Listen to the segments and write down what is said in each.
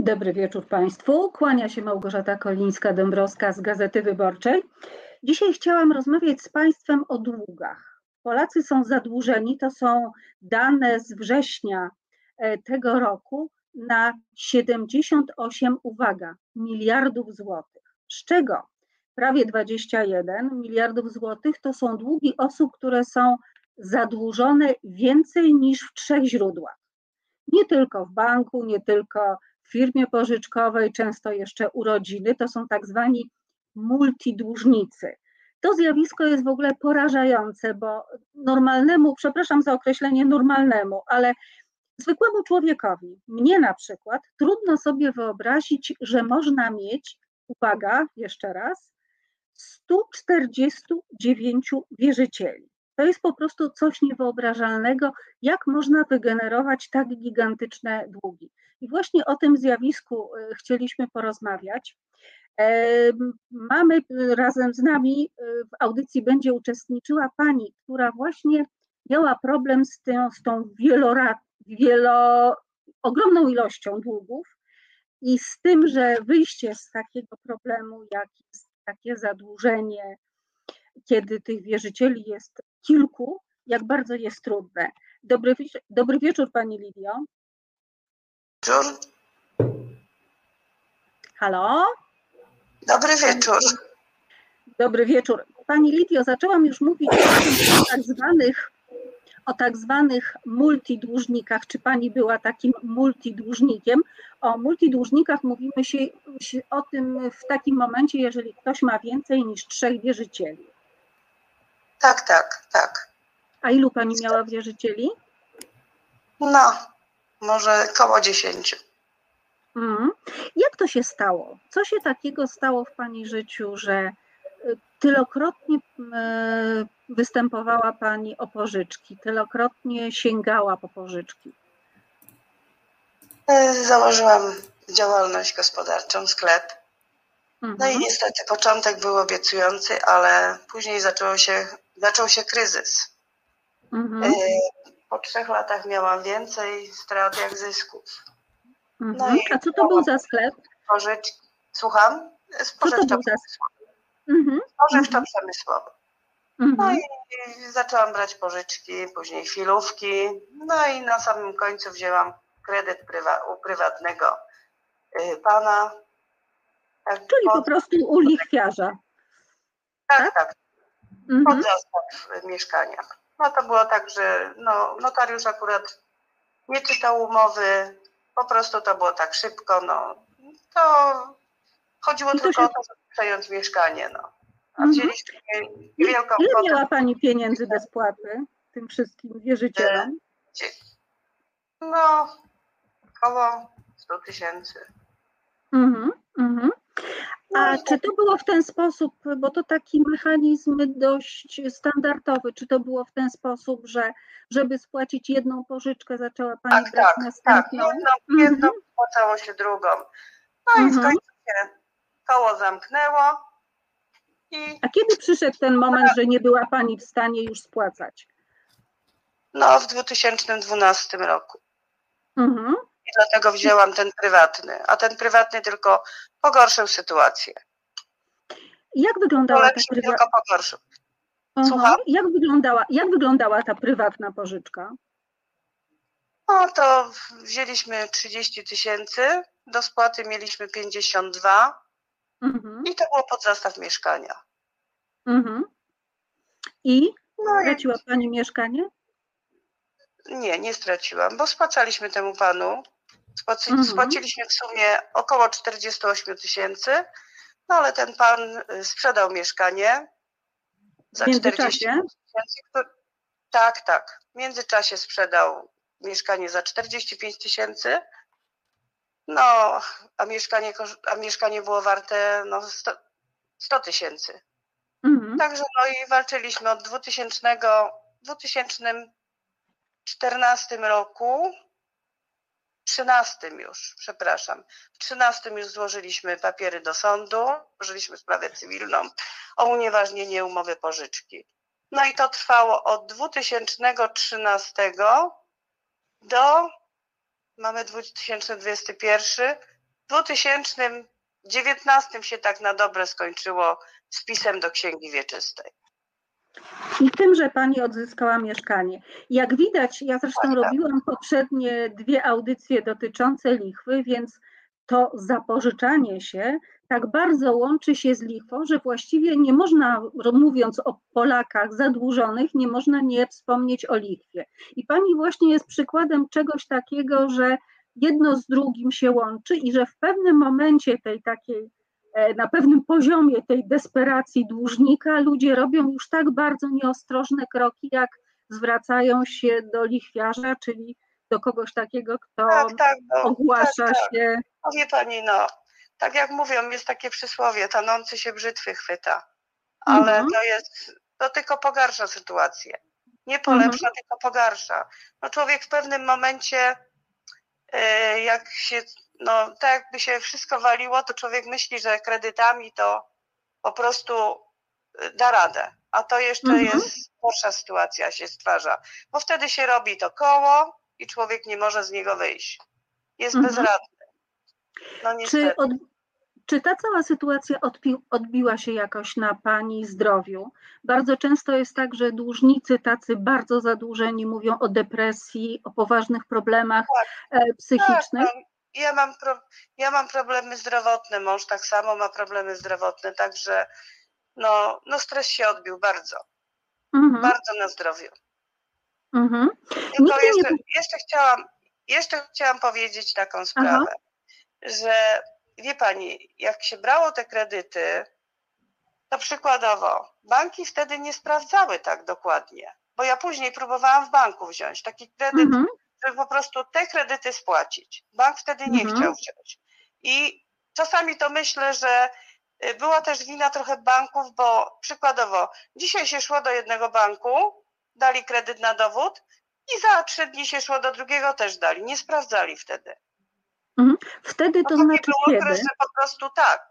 Dobry wieczór Państwu. Kłania się Małgorzata Kolińska-Dąbrowska z Gazety Wyborczej. Dzisiaj chciałam rozmawiać z Państwem o długach. Polacy są zadłużeni, to są dane z września e, tego roku na 78, uwaga, miliardów złotych. Z czego prawie 21 miliardów złotych to są długi osób, które są zadłużone więcej niż w trzech źródłach. Nie tylko w banku, nie tylko w firmie pożyczkowej, często jeszcze urodziny, to są tak zwani multidłużnicy. To zjawisko jest w ogóle porażające, bo normalnemu, przepraszam za określenie normalnemu, ale zwykłemu człowiekowi, mnie na przykład, trudno sobie wyobrazić, że można mieć, uwaga, jeszcze raz, 149 wierzycieli. To jest po prostu coś niewyobrażalnego, jak można wygenerować tak gigantyczne długi. I właśnie o tym zjawisku e, chcieliśmy porozmawiać. E, mamy razem z nami e, w audycji będzie uczestniczyła pani, która właśnie miała problem z, tą, z tą wielo, ogromną ilością długów i z tym, że wyjście z takiego problemu, jak jest takie zadłużenie, kiedy tych wierzycieli jest kilku, jak bardzo jest trudne. Dobry, dobry wieczór Pani Lidio. Wieczór. Halo? Dobry wieczór. Dobry wieczór. Pani Lidio, zaczęłam już mówić o tak zwanych o tak zwanych multidłużnikach. Czy pani była takim multidłużnikiem? O multidłużnikach mówimy się o tym w takim momencie, jeżeli ktoś ma więcej niż trzech wierzycieli. Tak, tak, tak. A ilu pani miała wierzycieli? No, może koło dziesięciu. Mm. Jak to się stało? Co się takiego stało w pani życiu, że y, tylokrotnie y, występowała pani o pożyczki, tylokrotnie sięgała po pożyczki? Y, założyłam działalność gospodarczą, sklep. No i Mhm. niestety początek był obiecujący, ale później zaczęło się, zaczął się kryzys. Mhm. Po trzech latach miałam więcej strat jak zysków. no Mhm. i- A co to był za sklep? Pożyczki, słucham? Co to Spożywczo, był za sklep? Mhm. spożywczo przemysłowe. No Mhm. i zaczęłam brać pożyczki, później chwilówki. No i na samym końcu wzięłam kredyt prywa, u prywatnego y, pana. Tak, Czyli po pod, prostu u lichwiarza. tak, tak, Mhm. pod zastaw mieszkania. No to było tak, że no, notariusz akurat nie czytał umowy, po prostu to było tak szybko, no. To chodziło to tylko się- o to, żeby przejąć mieszkanie, no. A Mhm. wzięliśmy wielką Ile kwotę. miała pani pieniędzy do spłaty tym wszystkim wierzycielom? No, około 100 tysięcy. Mhm. Mhm. No A i czy to było w ten sposób, bo to taki mechanizm dość standardowy, czy to było w ten sposób, że żeby spłacić jedną pożyczkę, zaczęła pani Tak, brać tak, tak. następną? Jedną, jedną spłacało się drugą. No i w Mhm. końcu się koło zamknęło i A kiedy przyszedł ten moment, że nie była pani w stanie już spłacać? no w 2012 roku. Mhm. I dlatego wzięłam ten prywatny, a ten prywatny tylko pogorszył sytuację. Jak wyglądała ta prywatna? tylko pogorszył. Słucham? Jak wyglądała, jak wyglądała ta prywatna pożyczka? No to wzięliśmy 30 tysięcy, do spłaty mieliśmy 52 Mhm. i to było pod zastaw mieszkania. Mhm. I No i straciła pani mieszkanie? Nie, nie straciłam, bo spłacaliśmy temu panu. Spłaci, Mhm. Spłaciliśmy w sumie około 48 tysięcy, no ale ten pan y, sprzedał mieszkanie za W 40 międzyczasie? tysięcy. Tak, tak. W międzyczasie sprzedał mieszkanie za 45 tysięcy. No, a mieszkanie, a mieszkanie było warte no, 100 100 tysięcy. Mhm. Także no i walczyliśmy od 2000, 2014 roku, 13 już, przepraszam, w 13 już złożyliśmy papiery do sądu, złożyliśmy sprawę cywilną o unieważnienie umowy pożyczki. No i to trwało od 2013 do, mamy 2021, 2019 się tak na dobre skończyło z pisem do Księgi Wieczystej. I tym, że pani odzyskała mieszkanie. Jak widać, ja zresztą Tak, robiłam poprzednie dwie audycje dotyczące lichwy, więc to zapożyczanie się tak bardzo łączy się z lichwą, że właściwie nie można, mówiąc o Polakach zadłużonych, nie można nie wspomnieć o lichwie. I pani właśnie jest przykładem czegoś takiego, że jedno z drugim się łączy i że w pewnym momencie tej takiej na pewnym poziomie tej desperacji dłużnika ludzie robią już tak bardzo nieostrożne kroki, jak zwracają się do lichwiarza, czyli do kogoś takiego, kto Tak, tak, no, ogłasza tak, tak. się. No wie pani, no, tak jak mówią, jest takie przysłowie, tanący się brzytwy chwyta, ale Mhm. to jest, to tylko pogarsza sytuację. Nie polepsza, tylko pogarsza. No człowiek w pewnym momencie, e, jak się, no tak jakby się wszystko waliło, to człowiek myśli, że kredytami to po prostu e, da radę. A to jeszcze Mhm. jest gorsza sytuacja się stwarza, bo wtedy się robi to koło i człowiek nie może z niego wyjść. Jest Mhm. bezradny. No niestety. Czy, od, czy ta cała sytuacja odpi, odbiła się jakoś na Pani zdrowiu? Bardzo często jest tak, że dłużnicy tacy bardzo zadłużeni mówią o depresji, o poważnych problemach e, psychicznych. Tak, ja, mam pro, ja mam problemy zdrowotne, mąż tak samo ma problemy zdrowotne, także no, no stres się odbił bardzo, Mhm, bardzo na zdrowiu. mhm. Tylko Nigdy nie jeszcze, jeszcze, chciałam, jeszcze chciałam powiedzieć taką sprawę, że wie pani, jak się brało te kredyty, to przykładowo banki wtedy nie sprawdzały tak dokładnie, bo ja później próbowałam w banku wziąć taki kredyt Mhm, żeby po prostu te kredyty spłacić. Bank wtedy nie Mhm. chciał wziąć. I czasami to myślę, że y, była też wina trochę banków, bo przykładowo dzisiaj się szło do jednego banku, dali kredyt na dowód i za trzy dni się szło do drugiego, też dali. Nie sprawdzali wtedy. Wtedy to No taki znaczy był okres, kiedy? że po prostu tak.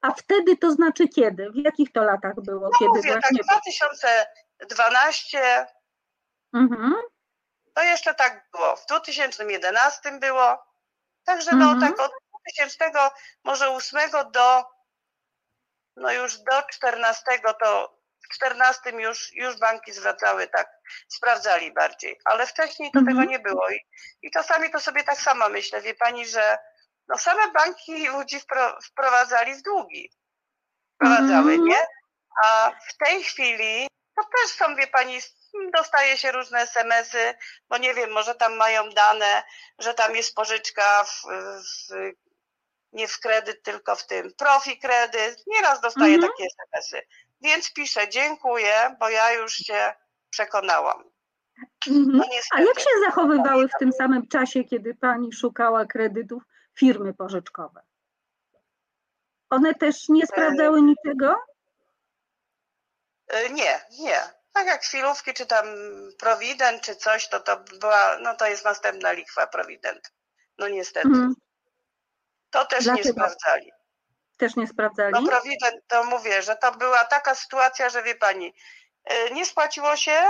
A wtedy to znaczy kiedy? W jakich to latach było? No Kiedy mówię, tak właśnie. 2012 Mhm, To jeszcze tak było. W 2011 było. Także no Mhm. tak od 2000 może 8 do no już do 14 to w 14 już, już banki zwracały tak, sprawdzali bardziej, ale wcześniej to Mhm. tego nie było i, i czasami to sobie tak sama myślę, wie pani, że no same banki ludzi wpro, wprowadzali w długi. Wprowadzały, Mhm. nie? A w tej chwili to też są, wie pani, dostaje się różne SMS-y, bo nie wiem, może tam mają dane, że tam jest pożyczka w, w, nie w kredyt, tylko w tym profi kredyt. Nieraz dostaję Mhm. takie SMS-y. Więc piszę, dziękuję, bo ja już się przekonałam. mhm. No A jak się zachowywały w tym samym czasie, kiedy pani szukała kredytów firmy pożyczkowe? One też nie sprawdzały niczego? Y, Nie, nie. Tak jak chwilówki, czy tam Provident, czy coś, to to była, no to jest następna lichwa Provident. No niestety. Mhm. To też nie Dlaczego? sprawdzali. Też nie sprawdzali? No Provident, to mówię, że to była taka sytuacja, że wie pani, y, nie spłaciło się,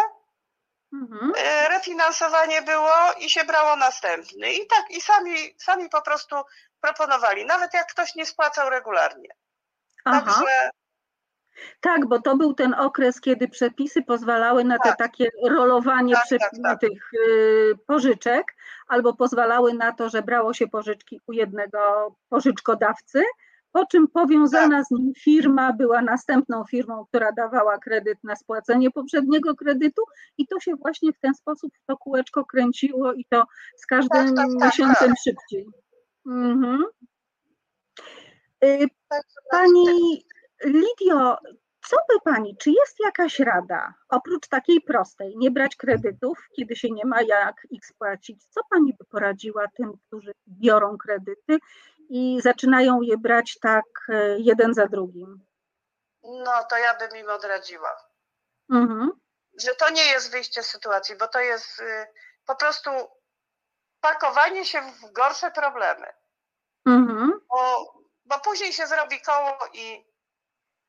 Mhm. y, refinansowanie było i się brało następny. I tak, i sami, sami po prostu proponowali, nawet jak ktoś nie spłacał regularnie. Aha, Także tak, bo to był ten okres, kiedy przepisy pozwalały na te Tak. takie rolowanie Tak, przep- tak, tak. tych y, pożyczek, albo pozwalały na to, że brało się pożyczki u jednego pożyczkodawcy, po czym powiązana Tak. z nim firma była następną firmą, która dawała kredyt na spłacenie poprzedniego kredytu i to się właśnie w ten sposób to kółeczko kręciło i to z każdym tak, miesiącem szybciej. Mhm. Y, Pani Lidio, co by Pani, czy jest jakaś rada, oprócz takiej prostej, nie brać kredytów, kiedy się nie ma jak ich spłacić, co Pani by poradziła tym, którzy biorą kredyty i zaczynają je brać tak e, jeden za drugim? no to ja bym im odradziła. Mhm. że to nie jest wyjście z sytuacji, bo to jest y, po prostu pakowanie się w gorsze problemy. Mhm. Bo, bo później się zrobi koło i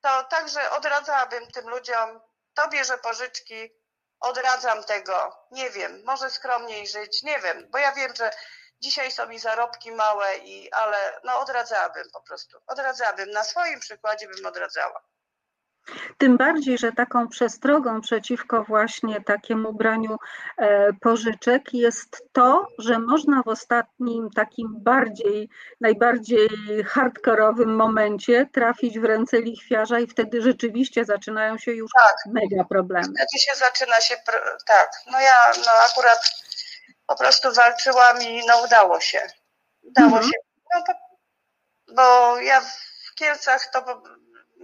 to także odradzałabym tym ludziom, to bierze pożyczki, odradzam tego, nie wiem, może skromniej żyć, nie wiem, bo ja wiem, że Dzisiaj są mi zarobki małe, i, ale no odradzałabym po prostu. Odradzałabym. Na swoim przykładzie bym odradzała. Tym bardziej, że taką przestrogą przeciwko właśnie takiemu braniu e, pożyczek jest to, że można w ostatnim takim bardziej, najbardziej hardkorowym momencie trafić w ręce lichwiarza i wtedy rzeczywiście zaczynają się już Tak. mega problemy. Wtedy się zaczyna się, tak, no ja no akurat po prostu walczyłam i no udało się. Udało Mhm. się. No, bo ja w Kielcach to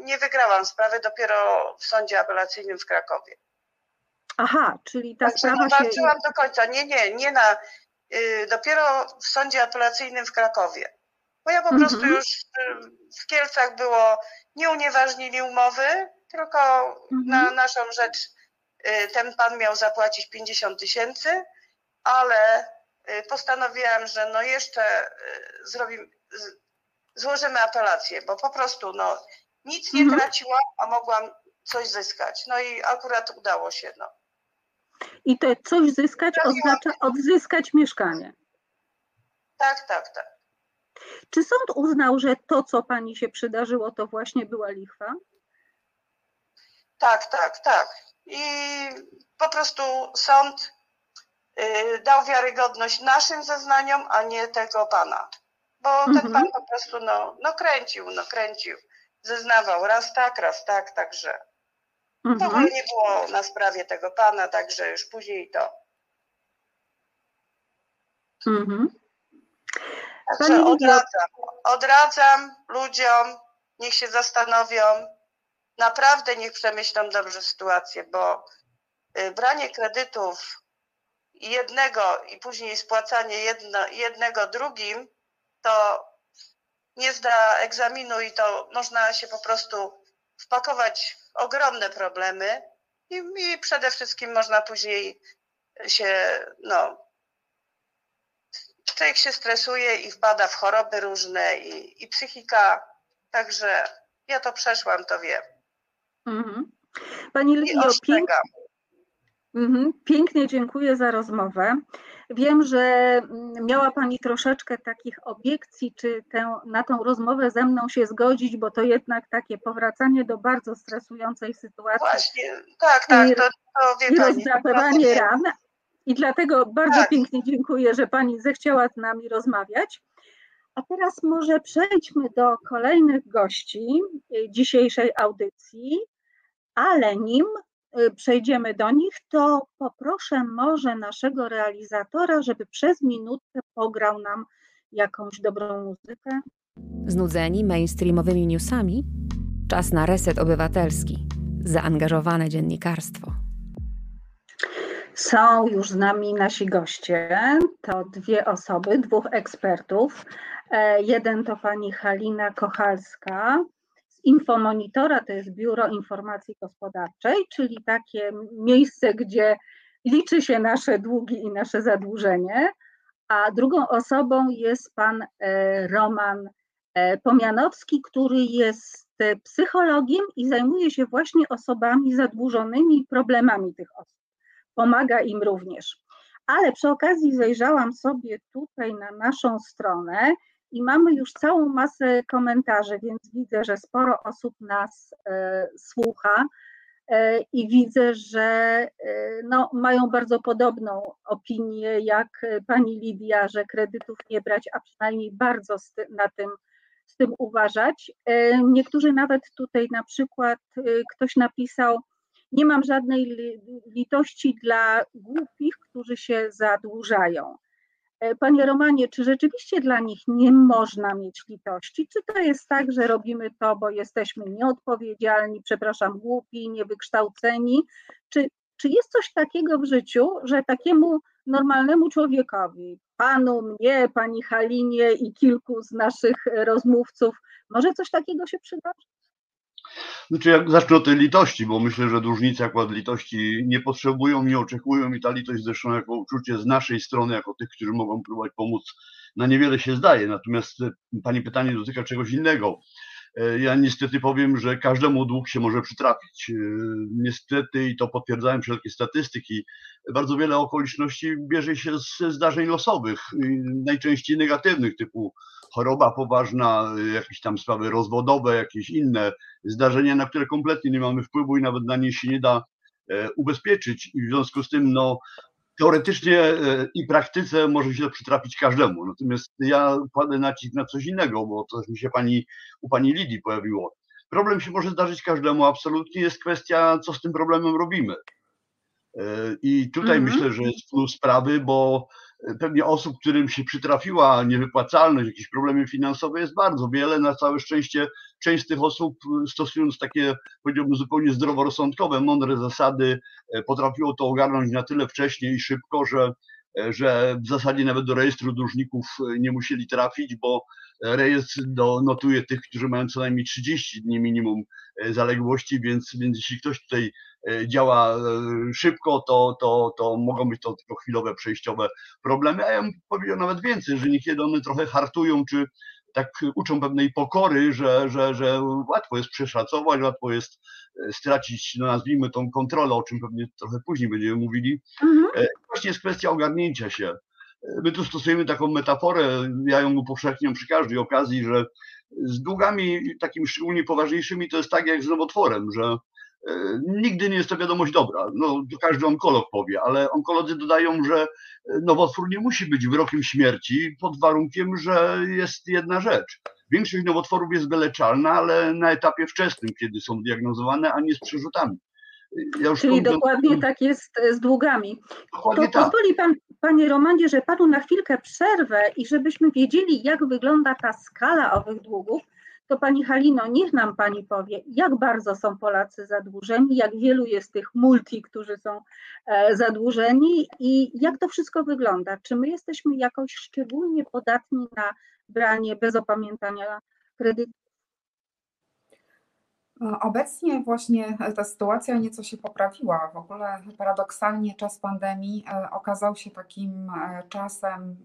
nie wygrałam sprawy dopiero w sądzie apelacyjnym w Krakowie. Aha, czyli ta no, sprawa się... walczyłam do końca. Nie, nie, nie na, y, dopiero w sądzie apelacyjnym w Krakowie. Bo ja po Mhm. prostu już y, w Kielcach było, nie unieważnili umowy, tylko Mhm. na naszą rzecz y, ten pan miał zapłacić 50 tysięcy, ale postanowiłam, że no jeszcze zrobimy, złożymy apelację, bo po prostu no nic nie Mhm. traciłam, a mogłam coś zyskać. No i akurat udało się, no. I to coś zyskać oznacza odzyskać mieszkanie. Tak, tak, tak. Czy sąd uznał, że to, co pani się przydarzyło, to właśnie była lichwa? Tak, tak, tak. I po prostu sąd y, dał wiarygodność naszym zeznaniom, a nie tego pana. Bo ten Mhm. pan po prostu no, no kręcił, no kręcił. Zeznawał raz tak, raz tak, także w Mhm. ogóle nie było na sprawie tego pana, także już później to. Mhm. Także odradzam, odradzam ludziom, niech się zastanowią, naprawdę niech przemyślą dobrze sytuację, bo y, branie kredytów jednego i później spłacanie jedno, jednego drugim, to nie zda egzaminu i to można się po prostu wpakować w ogromne problemy i, i przede wszystkim można później się, no, człowiek się stresuje i wpada w choroby różne i, i psychika, także ja to przeszłam, to wiem. Mhm. Pani Lidio, pięk, mhm, pięknie dziękuję za rozmowę. Wiem, że mm, miała Pani troszeczkę takich obiekcji, czy tę, na tą rozmowę ze mną się zgodzić, bo to jednak takie powracanie do bardzo stresującej sytuacji Właśnie, tak, tak, to, to wie i rozdrapywanie ran. I dlatego bardzo Tak. pięknie dziękuję, że Pani zechciała z nami rozmawiać. A teraz może przejdźmy do kolejnych gości y, dzisiejszej audycji, ale nim przejdziemy do nich, to poproszę może naszego realizatora, żeby przez minutkę pograł nam jakąś dobrą muzykę. Znudzeni mainstreamowymi newsami? Czas na reset obywatelski. Zaangażowane dziennikarstwo. Są już z nami nasi goście. To dwie osoby, dwóch ekspertów. E, Jeden to pani Halina Kochalska Infomonitora, to jest Biuro Informacji Gospodarczej, czyli takie miejsce, gdzie liczy się nasze długi i nasze zadłużenie. A drugą osobą jest pan e, Roman e, Pomianowski, który jest e, psychologiem i zajmuje się właśnie osobami zadłużonymi i problemami tych osób pomaga im również. Ale przy okazji zajrzałam sobie tutaj na naszą stronę i mamy już całą masę komentarzy, więc widzę, że sporo osób nas e, słucha e, i widzę, że e, no, mają bardzo podobną opinię jak pani Lidia, że kredytów nie brać, a przynajmniej bardzo z na tym, z tym uważać. Niektórzy nawet tutaj na przykład ktoś napisał, nie mam żadnej li- litości dla głupich, którzy się zadłużają. E, Panie Romanie, czy rzeczywiście dla nich nie można mieć litości? Czy to jest tak, że robimy to, bo jesteśmy nieodpowiedzialni, przepraszam, głupi, niewykształceni? Czy, czy jest coś takiego w życiu, że takiemu normalnemu człowiekowi, panu, mnie, pani Halinie i kilku z naszych rozmówców, może coś takiego się przydarzyć? Znaczy, jak zacznę od tej litości, bo myślę, że dłużnicy akurat litości nie potrzebują, nie oczekują i ta litość zresztą jako uczucie z naszej strony, jako tych, którzy mogą próbować pomóc, na niewiele się zdaje. Natomiast e, Pani pytanie dotyka czegoś innego. E, ja niestety powiem, że każdemu dług się może przytrafić. E, niestety, i to potwierdzają wszelkie statystyki, bardzo wiele okoliczności bierze się z zdarzeń losowych, najczęściej negatywnych, typu choroba poważna, jakieś tam sprawy rozwodowe, jakieś inne zdarzenia, na które kompletnie nie mamy wpływu i nawet na nie się nie da e, ubezpieczyć. I w związku z tym, no, teoretycznie i praktyce może się to przytrafić każdemu. Natomiast ja kładę nacisk na coś innego, bo to mi się pani, u pani Lidii pojawiło. Problem się może zdarzyć każdemu, absolutnie jest kwestia, co z tym problemem robimy. I tutaj Mhm. myślę, że jest plus sprawy, bo pewnie osób, którym się przytrafiła niewypłacalność, jakieś problemy finansowe jest bardzo wiele. Na całe szczęście część z tych osób stosując takie, powiedziałbym, zupełnie zdroworozsądkowe, mądre zasady, e, potrafiło to ogarnąć na tyle wcześnie i szybko, że, że w zasadzie nawet do rejestru dłużników e, nie musieli trafić, bo rejestr do, notuje tych, którzy mają co najmniej 30 dni minimum zaległości, więc, więc jeśli ktoś tutaj E, działa e, szybko, to, to, to mogą być to tylko chwilowe, przejściowe problemy, a ja bym powiedział nawet więcej, że niekiedy one trochę hartują, czy tak uczą pewnej pokory, że, że, że łatwo jest przeszacować, łatwo jest e, stracić, no nazwijmy tą kontrolę, o czym pewnie trochę później będziemy mówili. Mhm. Właśnie jest kwestia ogarnięcia się. My tu stosujemy taką metaforę, ja ją upowszechniam przy każdej okazji, że z długami takimi szczególnie poważniejszymi to jest tak jak z nowotworem, że E, nigdy nie jest to wiadomość dobra. No, to każdy onkolog powie, ale onkolodzy dodają, że nowotwór nie musi być wyrokiem śmierci pod warunkiem, że jest jedna rzecz. Większość nowotworów jest wyleczalna, ale na etapie wczesnym, kiedy są diagnozowane, a nie z przerzutami. Ja Czyli dokładnie tak jest z długami. Dokładnie to tak. pozwoli Pan, Panie Romandzie, że Panu na chwilkę przerwę i żebyśmy wiedzieli, jak wygląda ta skala owych długów, to Pani Halino, niech nam Pani powie, jak bardzo są Polacy zadłużeni, jak wielu jest tych multi, którzy są e, zadłużeni i jak to wszystko wygląda. Czy my jesteśmy jakoś szczególnie podatni na branie bez opamiętania kredytu? Obecnie właśnie ta sytuacja nieco się poprawiła. W ogóle paradoksalnie czas pandemii e, okazał się takim e, czasem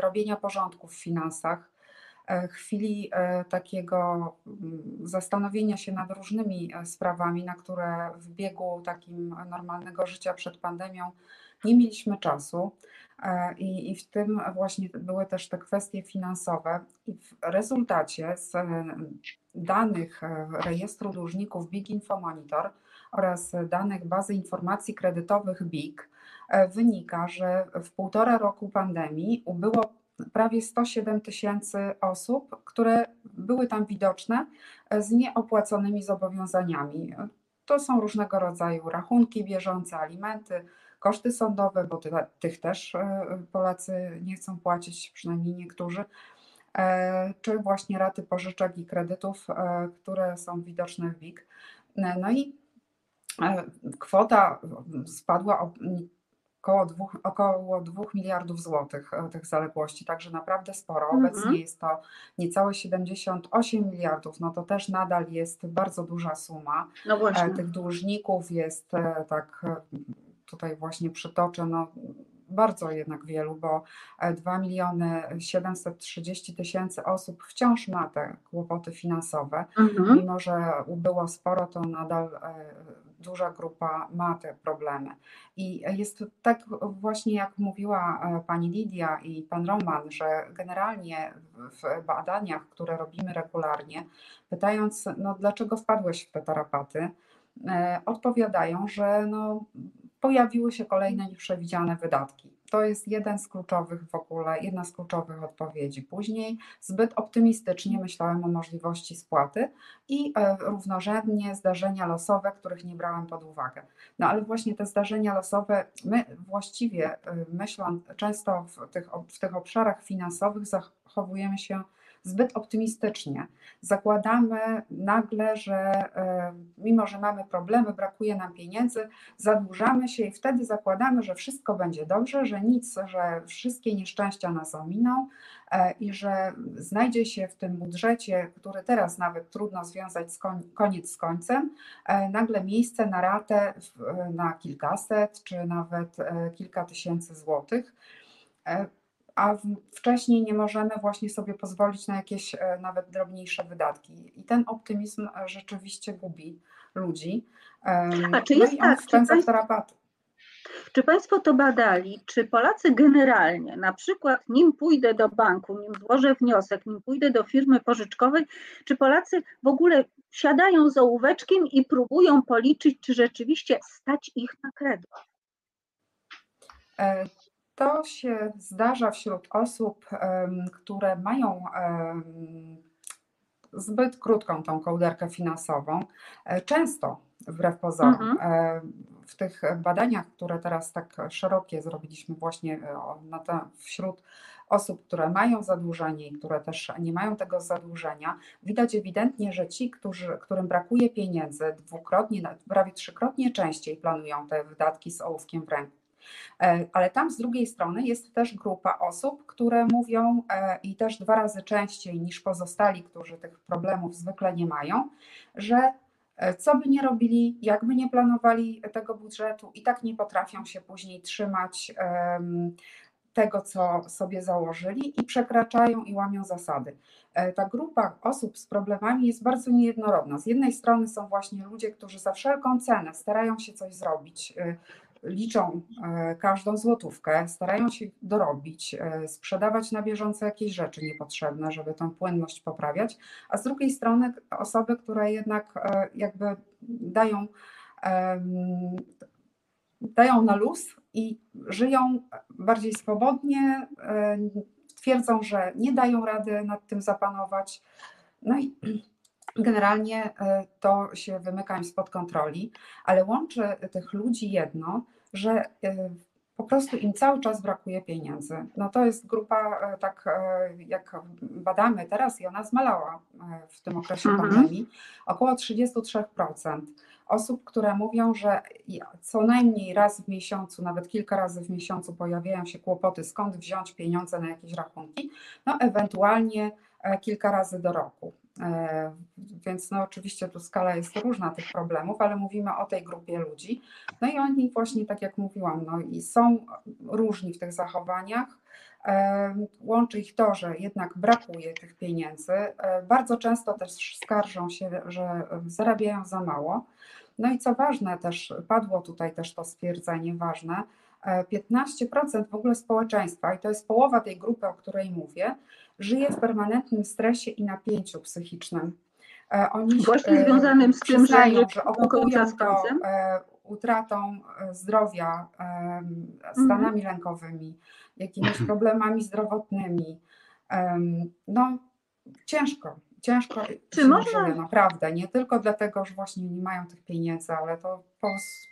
robienia porządków w finansach E, chwili e, takiego mm, zastanowienia się nad różnymi e, sprawami, na które w biegu takim normalnego życia przed pandemią nie mieliśmy czasu. I, I, w tym właśnie były też te kwestie finansowe. I w rezultacie z danych rejestru dłużników Big Info Monitor oraz danych bazy informacji kredytowych BIG wynika, że w półtora roku pandemii ubyło prawie 107 tysięcy osób, które były tam widoczne e, z nieopłaconymi zobowiązaniami. To są różnego rodzaju rachunki bieżące, alimenty, koszty sądowe, bo tych też e, Polacy nie chcą płacić, przynajmniej niektórzy, e, czy właśnie raty pożyczek i kredytów, które są widoczne w WIG. No i kwota spadła o około 2, około 2 miliardów złotych e, tych zaległości, także naprawdę sporo. Mhm. Obecnie jest to niecałe 78 miliardów, no to też nadal jest bardzo duża suma. No e. Tych dłużników jest e, tak, tutaj właśnie przytoczę, no bardzo jednak wielu, bo 2 miliony 730 tysięcy osób wciąż ma te kłopoty finansowe. Mhm. Mimo, że ubyło sporo, to nadal duża grupa ma te problemy. I jest tak właśnie jak mówiła e, pani Lidia i pan Roman, że generalnie w badaniach, które robimy regularnie, pytając, no dlaczego wpadłeś w te tarapaty, e, odpowiadają, że no, pojawiły się kolejne nieprzewidziane wydatki. To jest jeden z kluczowych w ogóle, jedna z kluczowych odpowiedzi. Później zbyt optymistycznie myślałem o możliwości spłaty i e, równorzędnie zdarzenia losowe, których nie brałem pod uwagę. No ale właśnie te zdarzenia losowe, my właściwie e, myśląc często w tych, w tych obszarach finansowych zachowujemy się zbyt optymistycznie. Zakładamy nagle, że e, mimo, że mamy problemy, brakuje nam pieniędzy, zadłużamy się i wtedy zakładamy, że wszystko będzie dobrze, że nic, że wszystkie nieszczęścia nas ominą e, i że znajdzie się w tym budżecie, który teraz nawet trudno związać z koniec z końcem, e, nagle miejsce na ratę na kilkaset czy nawet kilka tysięcy złotych a wcześniej nie możemy właśnie sobie pozwolić na jakieś nawet drobniejsze wydatki. I ten optymizm rzeczywiście gubi ludzi. A czy jest no i on tak, czy tarapaty. Czy Państwo to badali? Czy Polacy generalnie, na przykład nim pójdę do banku, nim złożę wniosek, nim pójdę do firmy pożyczkowej, czy Polacy w ogóle siadają z ołóweczkiem i próbują policzyć, czy rzeczywiście stać ich na kredyt? E, to się zdarza wśród osób, które mają zbyt krótką tą kołderkę finansową. E, często, wbrew pozorom, mhm. E, w tych badaniach, które teraz tak szerokie zrobiliśmy właśnie te, wśród osób, które mają zadłużenie i które też nie mają tego zadłużenia, widać ewidentnie, że ci, którzy, którym brakuje pieniędzy, dwukrotnie, prawie trzykrotnie częściej planują te wydatki z ołówkiem w ręku. E, ale tam z drugiej strony jest też grupa osób, które mówią e, i też dwa razy częściej niż pozostali, którzy tych problemów zwykle nie mają, że e, co by nie robili, jakby nie planowali tego budżetu, i tak nie potrafią się później trzymać tego, co sobie założyli i przekraczają i łamią zasady. Ta grupa osób z problemami jest bardzo niejednorodna. Z jednej strony są właśnie ludzie, którzy za wszelką cenę starają się coś zrobić, liczą e, każdą złotówkę, starają się dorobić, e, sprzedawać na bieżąco jakieś rzeczy niepotrzebne, żeby tą płynność poprawiać, a z drugiej strony osoby, które jednak e, jakby dają, dają na luz i żyją bardziej swobodnie, twierdzą, że nie dają rady nad tym zapanować. No i generalnie e, to się wymyka im spod kontroli, ale łączy tych ludzi jedno, że e, po prostu im cały czas brakuje pieniędzy. No to jest grupa, e, tak jak badamy teraz i ona zmalała w tym okresie mhm. pandemii, około 33% osób, które mówią, że co najmniej raz w miesiącu, nawet kilka razy w miesiącu pojawiają się kłopoty, skąd wziąć pieniądze na jakieś rachunki, no ewentualnie kilka razy do roku. E, więc no oczywiście tu skala jest różna tych problemów, ale mówimy o tej grupie ludzi. No i oni właśnie, tak jak mówiłam, no i są różni w tych zachowaniach. E, łączy ich to, że jednak brakuje tych pieniędzy. E, bardzo często też skarżą się, że zarabiają za mało. No i co ważne, też padło tutaj też to stwierdzenie ważne, 15% w ogóle społeczeństwa, i to jest połowa tej grupy, o której mówię, żyje w permanentnym stresie i napięciu psychicznym. E, oni Właśnie związanym z tym, że, że okupują to e, utratą e, zdrowia, stanami mhm. lękowymi, jakimiś problemami zdrowotnymi. No, ciężko, ciężko Czy można... żyje, naprawdę. Nie tylko dlatego, że właśnie nie mają tych pieniędzy, ale to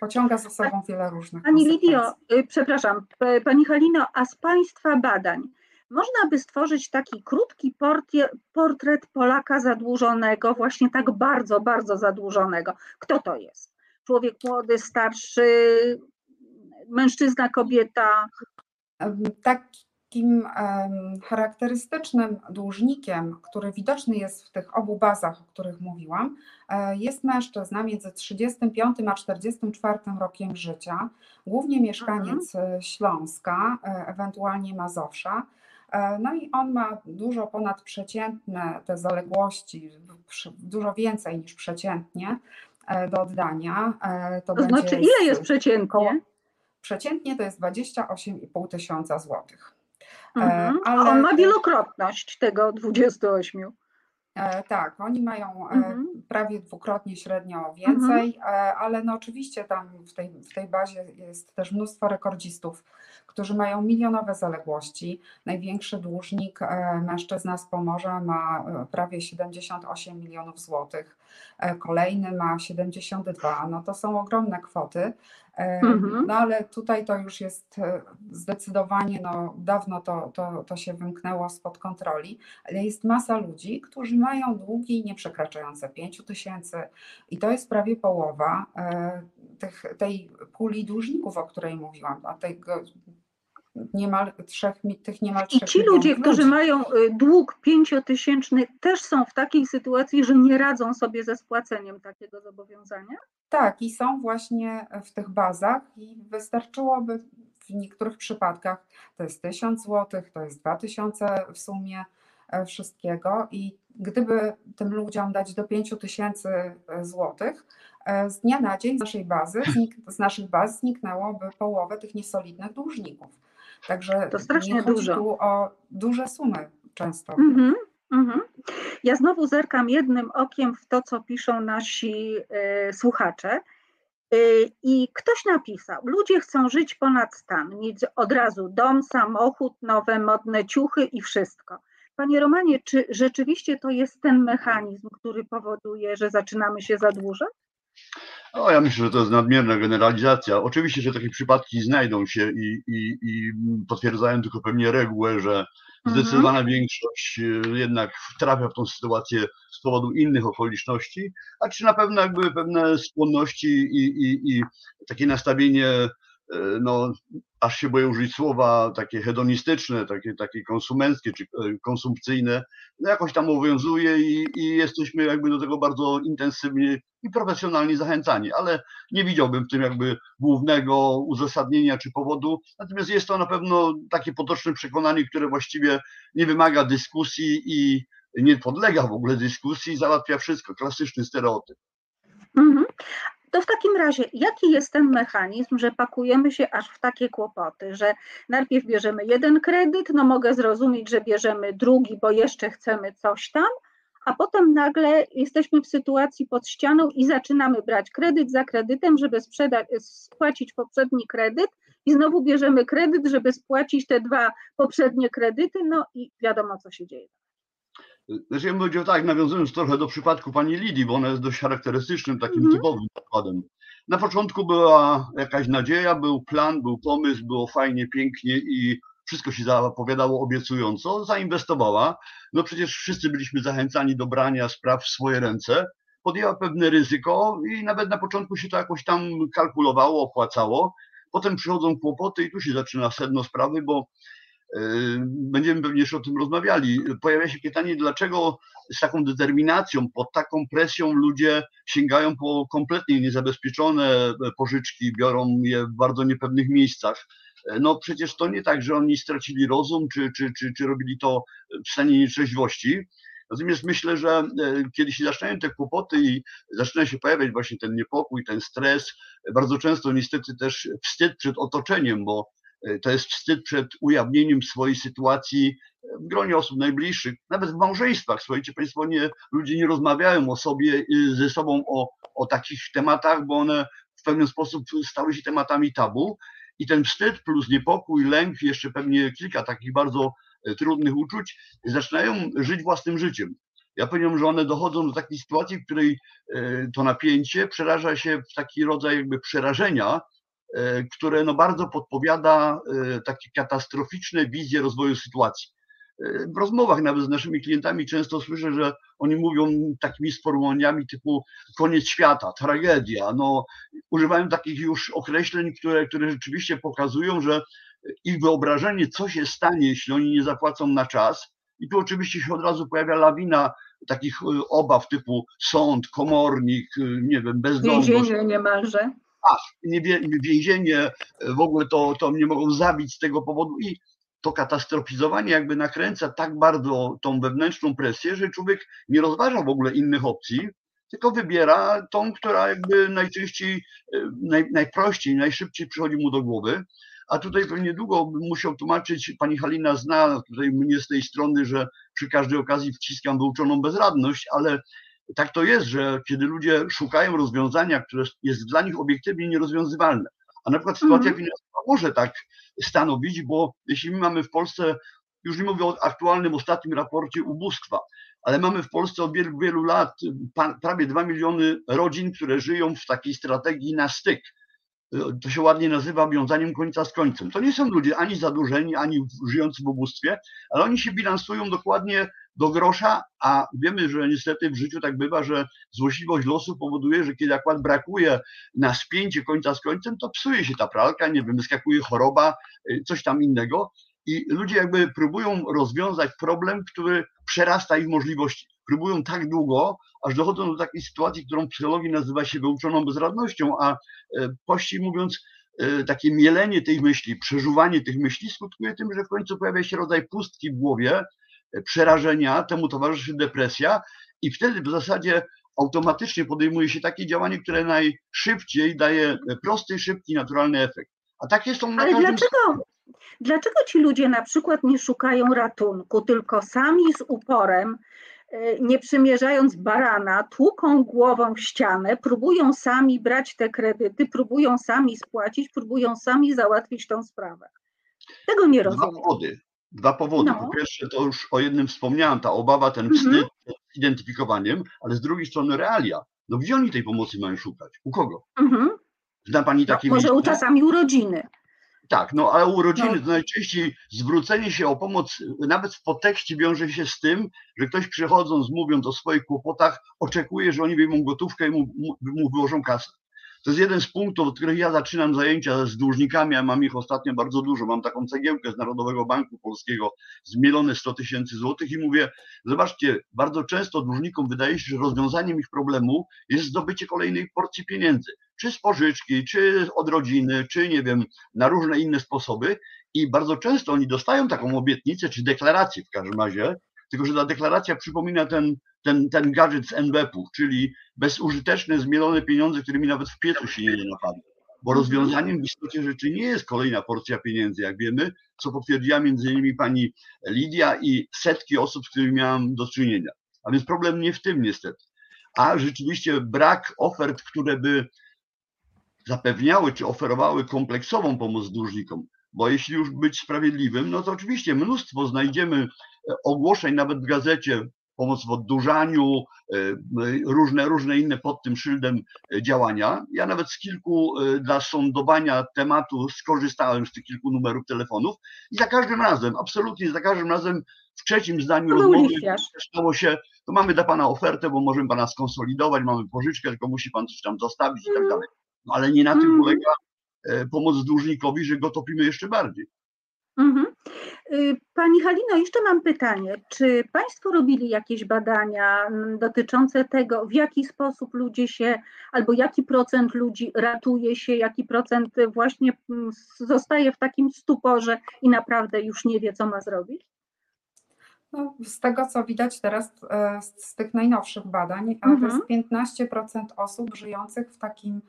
pociąga za sobą wiele różnych Pani Lidio, y, przepraszam, Pani Halino, a z Państwa badań, można by stworzyć taki krótki portret, portret Polaka zadłużonego, właśnie tak bardzo, bardzo zadłużonego. Kto to jest? Człowiek młody, starszy, mężczyzna, kobieta? Takim charakterystycznym dłużnikiem, który widoczny jest w tych obu bazach, o których mówiłam, e, jest mężczyzna między 35 a 44 rokiem życia, głównie mieszkaniec mhm. Śląska, e, ewentualnie Mazowsza. E, no i on ma dużo ponadprzeciętne te zaległości, dużo więcej niż przeciętnie e, do oddania. E, to, to znaczy ile jest przeciętnie? Koło, przeciętnie to jest 28,5 tysiąca złotych. Mhm. Ale A on ma wielokrotność tego 28. Tak, oni mają mhm. prawie dwukrotnie średnio więcej, mhm. ale no oczywiście tam w tej, w tej bazie jest też mnóstwo rekordzistów którzy mają milionowe zaległości. Największy dłużnik, e, mężczyzna z Pomorza, ma e, prawie 78 milionów złotych, e, kolejny ma 72. No to są ogromne kwoty. Mhm. No ale tutaj to już jest zdecydowanie, no dawno to, to, to się wymknęło spod kontroli, ale jest masa ludzi, którzy mają długi nieprzekraczające 5 tysięcy i to jest prawie połowa tych, tej puli dłużników, o której mówiłam, a tego niemal trzech, tych niemal I ci ludzie, ludzi. którzy mają y, dług pięciotysięczny, też są w takiej sytuacji, że nie radzą sobie ze spłaceniem takiego zobowiązania? Tak, i są właśnie w tych bazach, i wystarczyłoby w niektórych przypadkach to jest 1000 zł, to jest 2000 w sumie e, wszystkiego i gdyby tym ludziom dać do 5000 złotych, e, z dnia na dzień z naszej bazy, z naszych baz zniknęłoby połowę tych niesolidnych dłużników. Także To strasznie nie chodzi dużo. tu o duże sumy często. Mhm, mhm. Ja znowu zerkam jednym okiem w to, co piszą nasi e, słuchacze. E, I ktoś napisał: Ludzie chcą żyć ponad stan, mieć od razu dom, samochód, nowe modne ciuchy i wszystko. Panie Romanie, czy rzeczywiście to jest ten mechanizm, który powoduje, że zaczynamy się zadłużać? No, ja myślę, że to jest nadmierna generalizacja. Oczywiście, że takie przypadki znajdą się i, i, i potwierdzają tylko pewnie regułę, że Mhm. zdecydowana większość e, jednak trafia w tą sytuację z powodu innych okoliczności, a czy na pewno jakby pewne skłonności i, i, i takie nastawienie, no aż się boję użyć słowa, takie hedonistyczne, takie, takie konsumenckie czy e, konsumpcyjne, no jakoś tam obowiązuje i, i jesteśmy jakby do tego bardzo intensywnie i profesjonalnie zachęcani, ale nie widziałbym w tym jakby głównego uzasadnienia czy powodu. Natomiast jest to na pewno takie potoczne przekonanie, które właściwie nie wymaga dyskusji i nie podlega w ogóle dyskusji, załatwia wszystko, klasyczny stereotyp. Mhm. To w takim razie, jaki jest ten mechanizm, że pakujemy się aż w takie kłopoty, że najpierw bierzemy jeden kredyt, no mogę zrozumieć, że bierzemy drugi, bo jeszcze chcemy coś tam, a potem nagle jesteśmy w sytuacji pod ścianą i zaczynamy brać kredyt za kredytem, żeby spłacić poprzedni kredyt i znowu bierzemy kredyt, żeby spłacić te dwa poprzednie kredyty, no i wiadomo, co się dzieje. Znaczy ja bym powiedział tak, nawiązując trochę do przypadku pani Lidii, bo ona jest dość charakterystycznym, takim Mhm. typowym przykładem. Na początku była jakaś nadzieja, był plan, był pomysł, było fajnie, pięknie i wszystko się zapowiadało obiecująco, zainwestowała. No przecież wszyscy byliśmy zachęcani do brania spraw w swoje ręce. Podjęła pewne ryzyko i nawet na początku się to jakoś tam kalkulowało, opłacało. Potem przychodzą kłopoty i tu się zaczyna sedno sprawy, bo będziemy pewnie jeszcze o tym rozmawiali. Pojawia się pytanie, dlaczego z taką determinacją, pod taką presją ludzie sięgają po kompletnie niezabezpieczone pożyczki, biorą je w bardzo niepewnych miejscach. No przecież to nie tak, że oni stracili rozum, czy, czy, czy, czy robili to w stanie nietrzeźwości. Natomiast myślę, że e, kiedy się zaczynają te kłopoty i zaczyna się pojawiać właśnie ten niepokój, ten stres, bardzo często niestety też wstyd przed otoczeniem, bo e, to jest wstyd przed ujawnieniem swojej sytuacji w gronie osób najbliższych, nawet w małżeństwach. Słuchajcie Państwo, nie, ludzie nie rozmawiają o sobie, y, ze sobą o, o takich tematach, bo one w pewien sposób stały się tematami tabu. I ten wstyd plus niepokój, lęk, jeszcze pewnie kilka takich bardzo e, trudnych uczuć, zaczynają żyć własnym życiem. Ja powiedziałem, że one dochodzą do takiej sytuacji, w której e, to napięcie przeraża się w taki rodzaj jakby przerażenia, e, które no bardzo podpowiada takie katastroficzne wizje rozwoju sytuacji. W rozmowach nawet z naszymi klientami często słyszę, że oni mówią takimi sformułowaniami typu koniec świata, tragedia. No, używają takich już określeń, które, które rzeczywiście pokazują, że ich wyobrażenie, co się stanie, jeśli oni nie zapłacą na czas, i tu oczywiście się od razu pojawia lawina takich obaw typu sąd, komornik, nie wiem, bezdomność. Więzienie niemalże. Nie, więzienie, w ogóle to, to mnie mogą zabić z tego powodu i to katastrofizowanie jakby nakręca tak bardzo tą wewnętrzną presję, że człowiek nie rozważa w ogóle innych opcji, tylko wybiera tą, która jakby najczęściej, naj, najprościej, najszybciej przychodzi mu do głowy. A tutaj pewnie długo bym musiał tłumaczyć, pani Halina zna tutaj mnie z tej strony, że przy każdej okazji wciskam wyuczoną bezradność, ale tak to jest, że kiedy ludzie szukają rozwiązania, które jest dla nich obiektywnie nierozwiązywalne, a na przykład sytuacja Mhm. finansowa może tak stanowić, bo jeśli my mamy w Polsce, już nie mówię o aktualnym ostatnim raporcie ubóstwa, ale mamy w Polsce od wielu, wielu lat prawie 2 miliony rodzin, które żyją w takiej strategii na styk. To się ładnie nazywa wiązaniem końca z końcem. To nie są ludzie ani zadłużeni, ani żyjący w ubóstwie, ale oni się bilansują dokładnie do grosza, a wiemy, że niestety w życiu tak bywa, że złośliwość losu powoduje, że kiedy akurat brakuje na spięcie końca z końcem, to psuje się ta pralka, nie wiem, wyskakuje choroba, y, coś tam innego i ludzie jakby próbują rozwiązać problem, który przerasta ich możliwości. Próbują tak długo, aż dochodzą do takiej sytuacji, którą w psychologii nazywa się wyuczoną bezradnością, a e, pościej mówiąc, e, takie mielenie tej myśli, przeżuwanie tych myśli skutkuje tym, że w końcu pojawia się rodzaj pustki w głowie, przerażenia, temu towarzyszy depresja i wtedy w zasadzie automatycznie podejmuje się takie działanie, które najszybciej daje prosty, szybki, naturalny efekt. A takie są na Ale każdym... dlaczego, dlaczego ci ludzie na przykład nie szukają ratunku, tylko sami z uporem, e, nie przymierzając barana, tłuką głową w ścianę, próbują sami brać te kredyty, próbują sami spłacić, próbują sami załatwić tą sprawę. Tego nie Dwa rozumiem. powody. Dwa powody. No. Po pierwsze, to już o jednym wspomniałem, ta obawa, ten Mhm. wstyd przed identyfikowaniem, ale z drugiej strony realia. No gdzie oni tej pomocy mają szukać? U kogo? Mhm. Zna pani No, takie może u miejsce? czasami urodziny. Tak, no ale u rodziny No. to najczęściej zwrócenie się o pomoc, nawet w podtekście wiąże się z tym, że ktoś przychodząc, mówiąc o swoich kłopotach, oczekuje, że oni wyjmą gotówkę i mu, mu, mu wyłożą kasę. To jest jeden z punktów, od których ja zaczynam zajęcia z dłużnikami, a mam ich ostatnio bardzo dużo. Mam taką cegiełkę z Narodowego Banku Polskiego, zmielone 100 tysięcy złotych i mówię, zobaczcie, bardzo często dłużnikom wydaje się, że rozwiązaniem ich problemu jest zdobycie kolejnej porcji pieniędzy. Czy z pożyczki, czy od rodziny, czy nie wiem, na różne inne sposoby i bardzo często oni dostają taką obietnicę, czy deklarację w każdym razie, tylko że ta deklaracja przypomina ten, ten, ten gadżet z NBP-ów, czyli bezużyteczne, zmielone pieniądze, którymi nawet w piecu się nie napadnie. Bo rozwiązaniem w istocie rzeczy nie jest kolejna porcja pieniędzy, jak wiemy, co potwierdziła między innymi pani Lidia i setki osób, z którymi miałam do czynienia. A więc problem nie w tym niestety. A rzeczywiście brak ofert, które by zapewniały czy oferowały kompleksową pomoc dłużnikom. Bo jeśli już być sprawiedliwym, no to oczywiście mnóstwo znajdziemy ogłoszeń nawet w gazecie, pomoc w oddłużaniu, e, różne, różne inne pod tym szyldem e, działania. Ja nawet z kilku e, dla sądowania tematu skorzystałem z tych kilku numerów telefonów i za każdym razem, absolutnie za każdym razem w trzecim zdaniu był rozmowy stało się, to mamy dla pana ofertę, bo możemy pana skonsolidować, mamy pożyczkę, tylko musi pan coś tam zostawić i tak dalej. No ale nie na tym Mm. polega pomoc dłużnikowi, że go topimy jeszcze bardziej. Mhm. Y, Pani Halino, jeszcze mam pytanie. Czy Państwo robili jakieś badania mm, dotyczące tego, w jaki sposób ludzie się, albo jaki procent ludzi ratuje się, jaki procent y, właśnie mm, zostaje w takim stuporze i naprawdę już nie wie, co ma zrobić? No, z tego, co widać teraz e, z, tych najnowszych badań, e, to Mhm. jest 15% osób żyjących w takim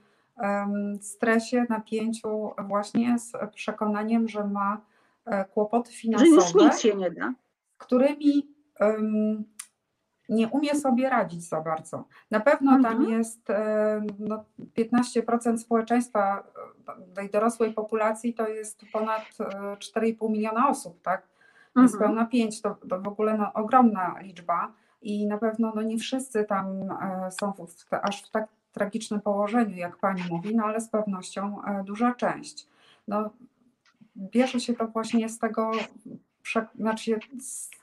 stresie, napięciu, właśnie z przekonaniem, że ma e, kłopoty Że już finansowe, nic się nie da. którymi em, nie umie sobie radzić za bardzo. Na pewno tam Mhm. jest e, no, 15% społeczeństwa e, tej dorosłej populacji, to jest ponad e, 4,5 miliona osób, tak? Mhm. Niespełna 5 to, to w ogóle no, ogromna liczba i na pewno no, nie wszyscy tam są w, aż w tak tragicznym położeniu, jak pani mówi, no ale z pewnością duża część. No, bierze się to właśnie z tego, znaczy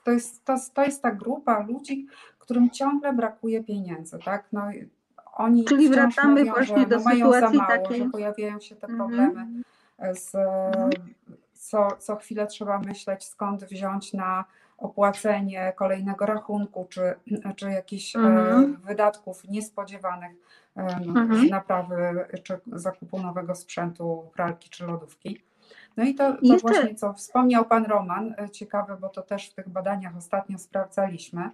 to jest, to, to jest ta grupa ludzi, którym ciągle brakuje pieniędzy, tak? No, oni Czyli wracamy mówią, właśnie że do no, mają za sytuacji mało, takiej- że pojawiają się te Mhm. problemy z, Mhm. co, co chwilę trzeba myśleć, skąd wziąć na opłacenie kolejnego rachunku, czy, czy jakichś e, Mhm. wydatków niespodziewanych, Mhm. naprawy, czy zakupu nowego sprzętu, pralki czy lodówki. No i to, to Jeszcze- właśnie, co wspomniał Pan Roman, e, ciekawe, bo to też w tych badaniach ostatnio sprawdzaliśmy,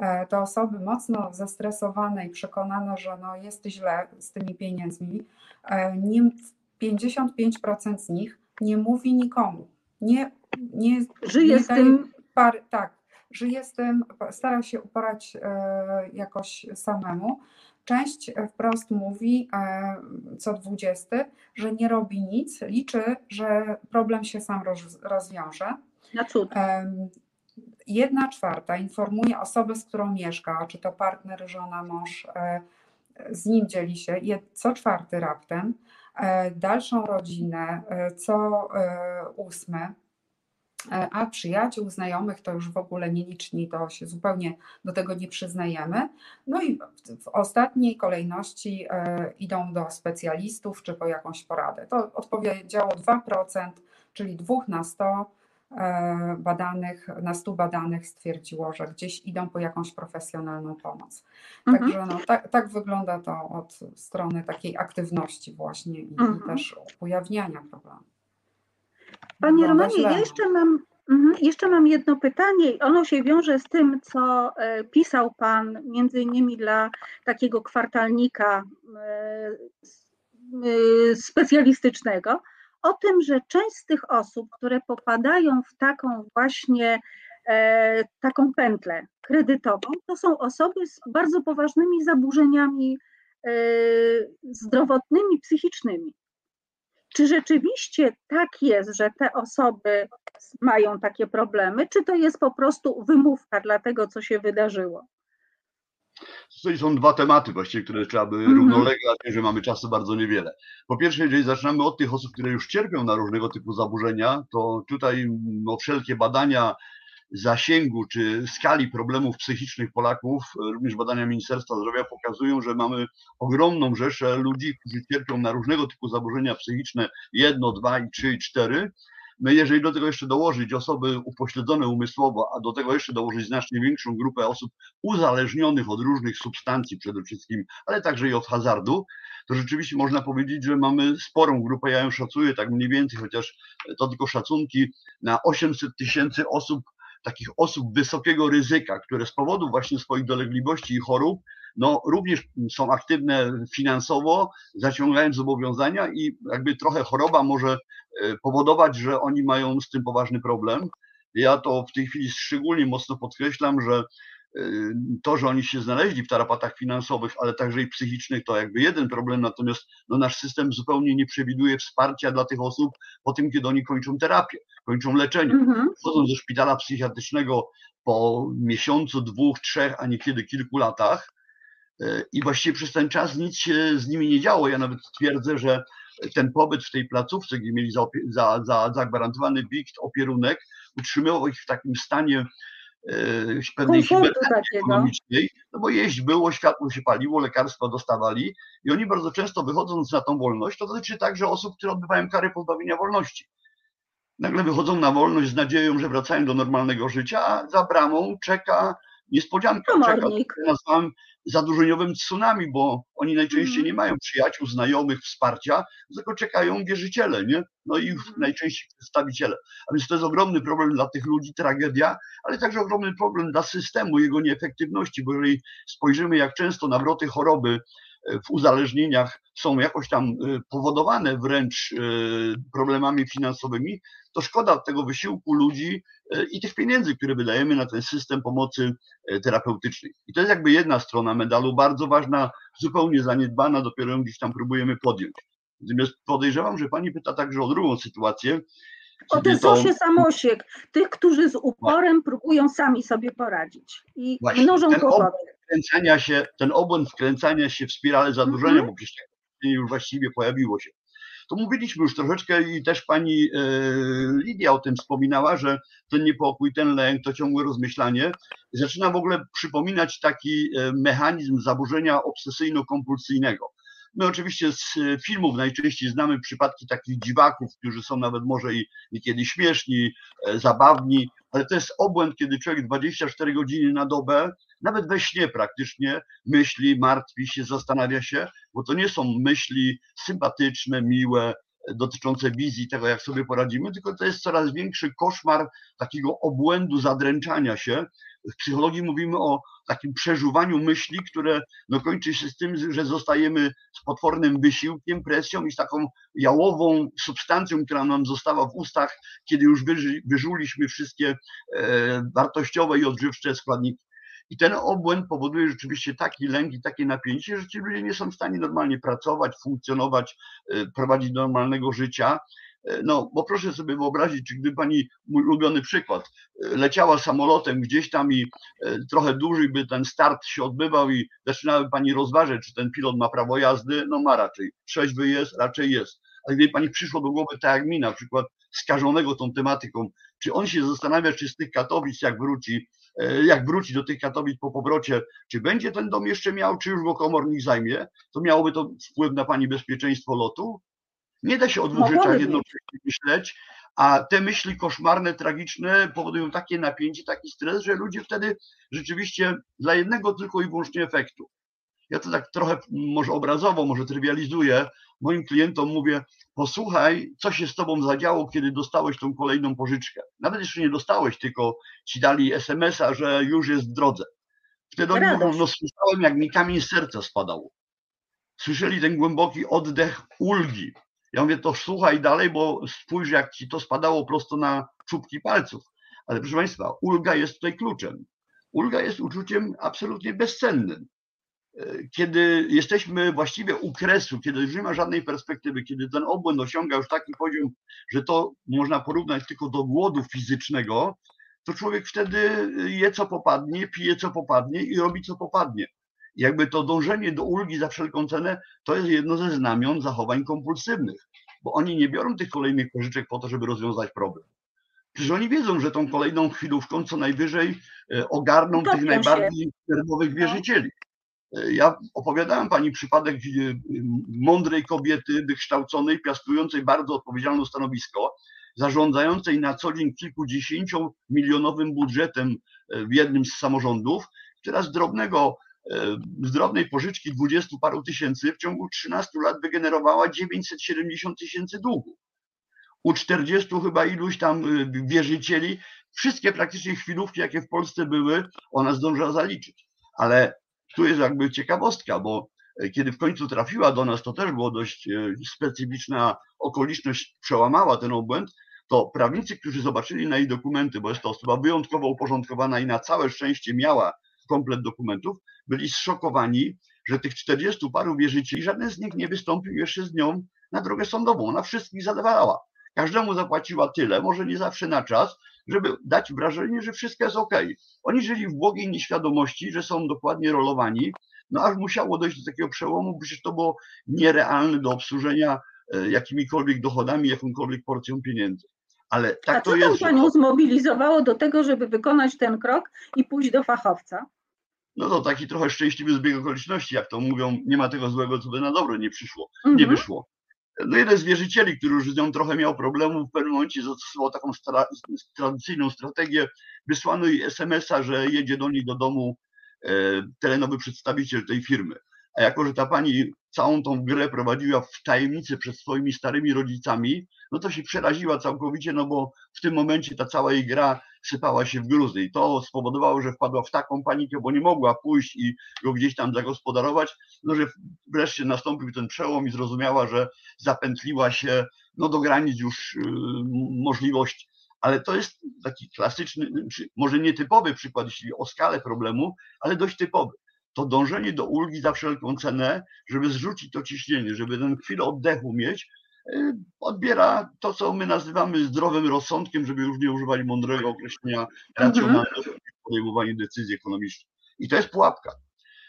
e, te osoby mocno zestresowane i przekonane, że no jest źle z tymi pieniędzmi, e, nie, 55% z nich nie mówi nikomu. Nie, nie, Żyje nie z tym, Par, tak, żyje z tym, stara się uporać e, jakoś samemu. Część e, wprost mówi, e, co dwudziesty, że nie robi nic, liczy, że problem się sam roz, rozwiąże. na cud. Jedna czwarta informuje osobę, z którą mieszka, czy to partner, żona, mąż, e, z nim dzieli się, co czwarty raptem, dalszą rodzinę, co ósmy, a przyjaciół, znajomych to już w ogóle nieliczni, to się zupełnie do tego nie przyznajemy. No i w, w ostatniej kolejności e, idą do specjalistów czy po jakąś poradę. To odpowiedziało 2%, czyli 2 na 100 e, badanych, na 100 badanych stwierdziło, że gdzieś idą po jakąś profesjonalną pomoc. Mhm. Także no, tak, tak wygląda to od strony takiej aktywności właśnie i, Mhm. i też ujawniania problemu. Panie Wygląda Romanie, źle. ja jeszcze mam, mhm, jeszcze mam jedno pytanie. i Ono się wiąże z tym, co e, pisał Pan między innymi dla takiego kwartalnika e, e, specjalistycznego, o tym, że część z tych osób, które popadają w taką właśnie taką pętlę kredytową, to są osoby z bardzo poważnymi zaburzeniami zdrowotnymi, psychicznymi. Czy rzeczywiście tak jest, że te osoby mają takie problemy, czy to jest po prostu wymówka dla tego, co się wydarzyło? Tutaj są dwa tematy właściwie, które trzeba by Mhm. równolegle, a że mamy czasu bardzo niewiele. Po pierwsze, jeżeli zaczynamy od tych osób, które już cierpią na różnego typu zaburzenia, to tutaj no, wszelkie badania zasięgu czy skali problemów psychicznych Polaków, również badania Ministerstwa Zdrowia pokazują, że mamy ogromną rzeszę ludzi, którzy cierpią na różnego typu zaburzenia psychiczne, jedno, dwa, i trzy i cztery. I jeżeli do tego jeszcze dołożyć osoby upośledzone umysłowo, a do tego jeszcze dołożyć znacznie większą grupę osób uzależnionych od różnych substancji przede wszystkim, ale także i od hazardu, to rzeczywiście można powiedzieć, że mamy sporą grupę, ja ją szacuję tak mniej więcej, chociaż to tylko szacunki, na 800 tysięcy osób, takich osób wysokiego ryzyka, które z powodu właśnie swoich dolegliwości i chorób, no również są aktywne finansowo, zaciągając zobowiązania i jakby trochę choroba może e, powodować, że oni mają z tym poważny problem. Ja to w tej chwili szczególnie mocno podkreślam, że to, że oni się znaleźli w tarapatach finansowych, ale także i psychicznych, to jakby jeden problem, natomiast no, nasz system zupełnie nie przewiduje wsparcia dla tych osób po tym, kiedy oni kończą terapię, kończą leczenie. Mhm. Wchodzą ze szpitala psychiatrycznego po miesiącu, dwóch, trzech, a niekiedy kilku latach e, i właściwie przez ten czas nic się z nimi nie działo. Ja nawet twierdzę, że ten pobyt w tej placówce, gdzie mieli zaopie- za, za, zagwarantowany bikt, opierunek, utrzymywał ich w takim stanie pewnej Komfortu hibernacji ekonomicznej, no bo jeść było, światło się paliło, lekarstwa dostawali i oni bardzo często wychodząc na tą wolność, to dotyczy także osób, które odbywają karę pozbawienia wolności. Nagle wychodzą na wolność z nadzieją, że wracają do normalnego życia, a za bramą czeka niespodzianka, czeka, Komornik. to nazwałem zadłużeniowym tsunami, bo oni najczęściej Mhm. nie mają przyjaciół, znajomych, wsparcia, tylko czekają wierzyciele, nie? No i Mhm. najczęściej przedstawiciele. A więc to jest ogromny problem dla tych ludzi, tragedia, ale także ogromny problem dla systemu, jego nieefektywności, bo jeżeli spojrzymy, jak często nawroty choroby w uzależnieniach są jakoś tam e, powodowane wręcz e, problemami finansowymi, to szkoda tego wysiłku ludzi e, i tych pieniędzy, które wydajemy na ten system pomocy terapeutycznej. I to jest jakby jedna strona medalu, bardzo ważna, zupełnie zaniedbana, dopiero ją gdzieś tam próbujemy podjąć. Natomiast podejrzewam, że pani pyta także o drugą sytuację. O kiedy ten to- samosiek, tych, którzy z uporem próbują sami sobie poradzić i Właśnie, mnożą ten kłopoty. wkręcania się, ten obłęd wkręcania się w spirale zadłużenia, Mhm. bo przecież już właściwie pojawiło się. To mówiliśmy już troszeczkę i też pani e, Lidia o tym wspominała, że ten niepokój, ten lęk, to ciągłe rozmyślanie zaczyna w ogóle przypominać taki e, mechanizm zaburzenia obsesyjno-kompulsyjnego. My oczywiście z e, filmów najczęściej znamy przypadki takich dziwaków, którzy są nawet może i niekiedy śmieszni, e, zabawni, ale to jest obłęd, kiedy człowiek 24 godziny na dobę, nawet we śnie praktycznie, myśli, martwi się, zastanawia się, bo to nie są myśli sympatyczne, miłe, e, dotyczące wizji tego, jak sobie poradzimy, tylko to jest coraz większy koszmar takiego obłędu, zadręczania się. W psychologii mówimy o takim przeżuwaniu myśli, które no, kończy się z tym, że zostajemy z potwornym wysiłkiem, presją i z taką jałową substancją, która nam została w ustach, kiedy już wyży, wyżuliśmy wszystkie e, wartościowe i odżywcze składniki. I ten obłęd powoduje rzeczywiście taki lęk i takie napięcie, że ci ludzie nie są w stanie normalnie pracować, funkcjonować, e, prowadzić normalnego życia. E, No, bo proszę sobie wyobrazić, czy gdyby pani, mój ulubiony przykład, e, leciała samolotem gdzieś tam i e, trochę dłużej by ten start się odbywał i zaczynałaby pani rozważać, czy ten pilot ma prawo jazdy, no ma raczej. Trzeźwy jest, raczej jest. Ale gdyby pani przyszło do głowy tak jak mi, na przykład skażonego tą tematyką, czy on się zastanawia, czy z tych Katowic, jak wróci, jak wróci do tych Katowic po powrocie, czy będzie ten dom jeszcze miał, czy już go komornik zajmie, to miałoby to wpływ na pani bezpieczeństwo lotu? Nie da się o dwóch rzeczach jednocześnie myśleć, a te myśli koszmarne, tragiczne powodują takie napięcie, taki stres, że ludzie wtedy rzeczywiście dla jednego tylko i wyłącznie efektu. Ja to tak trochę może obrazowo, może trywializuję. Moim klientom mówię, posłuchaj, co się z tobą zadziało, kiedy dostałeś tą kolejną pożyczkę. Nawet jeszcze nie dostałeś, tylko ci dali SMS-a, że już jest w drodze. Wtedy oni mówią, no słyszałem, jak mi kamień serca spadał. Słyszeli ten głęboki oddech ulgi. Ja mówię, to słuchaj dalej, bo spójrz, jak ci to spadało prosto na czubki palców. Ale proszę Państwa, ulga jest tutaj kluczem. Ulga jest uczuciem absolutnie bezcennym. E, Kiedy jesteśmy właściwie u kresu, kiedy już nie ma żadnej perspektywy, kiedy ten obłęd osiąga już taki poziom, że to można porównać tylko do głodu fizycznego, to człowiek wtedy je co popadnie, pije co popadnie i robi co popadnie. Jakby to dążenie do ulgi za wszelką cenę to jest jedno ze znamion zachowań kompulsywnych, bo oni nie biorą tych kolejnych pożyczek po to, żeby rozwiązać problem. Przecież oni wiedzą, że tą kolejną chwilówką co najwyżej e, ogarną tych najbardziej nerwowych No. wierzycieli. E, Ja opowiadałem pani przypadek mądrej kobiety, wykształconej, piastującej bardzo odpowiedzialne stanowisko, zarządzającej na co dzień kilkudziesięciomilionowym budżetem e, w jednym z samorządów, która z drobnego, z drobnej pożyczki dwudziestu paru tysięcy w ciągu 13 lat wygenerowała 970 tysięcy długu. U 40 chyba iluś tam e, wierzycieli, wszystkie praktycznie chwilówki, jakie w Polsce były, ona zdążyła zaliczyć. Ale tu jest jakby ciekawostka, bo e, kiedy w końcu trafiła do nas, to też było dość e, specyficzna okoliczność, przełamała ten obłęd, to prawnicy, którzy zobaczyli na jej dokumenty, bo jest to osoba wyjątkowo uporządkowana i na całe szczęście miała komplet dokumentów, byli zszokowani, że tych 40 paru wierzycieli, żaden z nich nie wystąpił jeszcze z nią na drogę sądową. Ona wszystkich zadawała. Każdemu zapłaciła tyle, może nie zawsze na czas, żeby dać wrażenie, że wszystko jest ok. Oni żyli w błogiej nieświadomości, że są dokładnie rolowani, no aż musiało dojść do takiego przełomu, przecież to było nierealne do obsłużenia e, jakimikolwiek dochodami, jakąkolwiek porcją pieniędzy. Ale A tak co to tam jest. że panią zmobilizowało do tego, żeby wykonać ten krok i pójść do fachowca? No to taki trochę szczęśliwy zbieg okoliczności, jak to mówią, nie ma tego złego, co by na dobre nie przyszło, nie Mhm. wyszło. No jeden z wierzycieli, który już z nią trochę miał problemów, w pewnym momencie zastosował taką stra- tradycyjną strategię, wysłano jej SMS-a, że jedzie do niej do domu e, terenowy przedstawiciel tej firmy. A jako, że ta pani całą tą grę prowadziła w tajemnicy przed swoimi starymi rodzicami, no to się przeraziła całkowicie, no bo w tym momencie ta cała jej gra sypała się w gruzy i to spowodowało, że wpadła w taką panikę, bo nie mogła pójść i go gdzieś tam zagospodarować, no że wreszcie nastąpił ten przełom i zrozumiała, że zapętliła się no do granic już yy, możliwości. Ale to jest taki klasyczny, czy może nietypowy przykład, jeśli o skalę problemu, ale dość typowy. To dążenie do ulgi za wszelką cenę, żeby zrzucić to ciśnienie, żeby ten chwilę oddechu mieć, yy, odbiera to, co my nazywamy zdrowym rozsądkiem, żeby już nie używać mądrego określenia racjonalnego w podejmowaniu decyzji ekonomicznych. I to jest pułapka.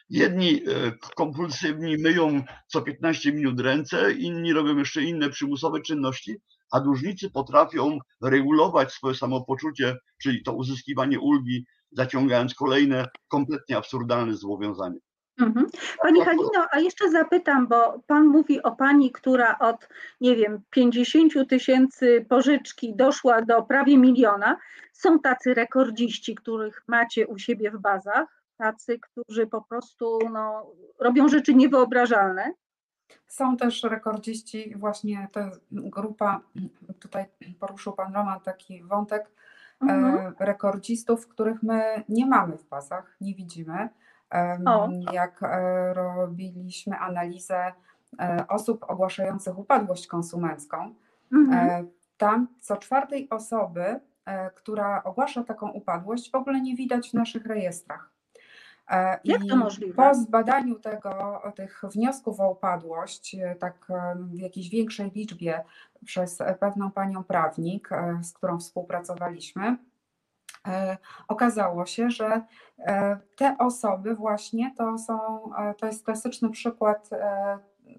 Jedni e, kompulsywni myją co 15 minut ręce, inni robią jeszcze inne przymusowe czynności, a dłużnicy potrafią regulować swoje samopoczucie, czyli to uzyskiwanie ulgi, zaciągając kolejne kompletnie absurdalne zobowiązania. Mhm. Pani Halino, a jeszcze zapytam, bo Pan mówi o Pani, która od, nie wiem, 50 tysięcy pożyczki doszła do prawie miliona. Są tacy rekordziści, których macie u siebie w bazach, tacy, którzy po prostu no, robią rzeczy niewyobrażalne. Są też rekordziści, właśnie ta grupa, tutaj poruszył Pan Roman taki wątek Mhm. e, rekordzistów, których my nie mamy w bazach, nie widzimy. O. Jak e, robiliśmy analizę e, osób ogłaszających upadłość konsumencką, Mhm. Tam co czwartej osoby, która ogłasza taką upadłość, w ogóle nie widać w naszych rejestrach. E, Jak to możliwe? Po zbadaniu tego, tych wniosków o upadłość, e, tak e, w jakiejś większej liczbie przez pewną panią prawnik, z którą współpracowaliśmy, okazało się, że te osoby właśnie to są, to jest klasyczny przykład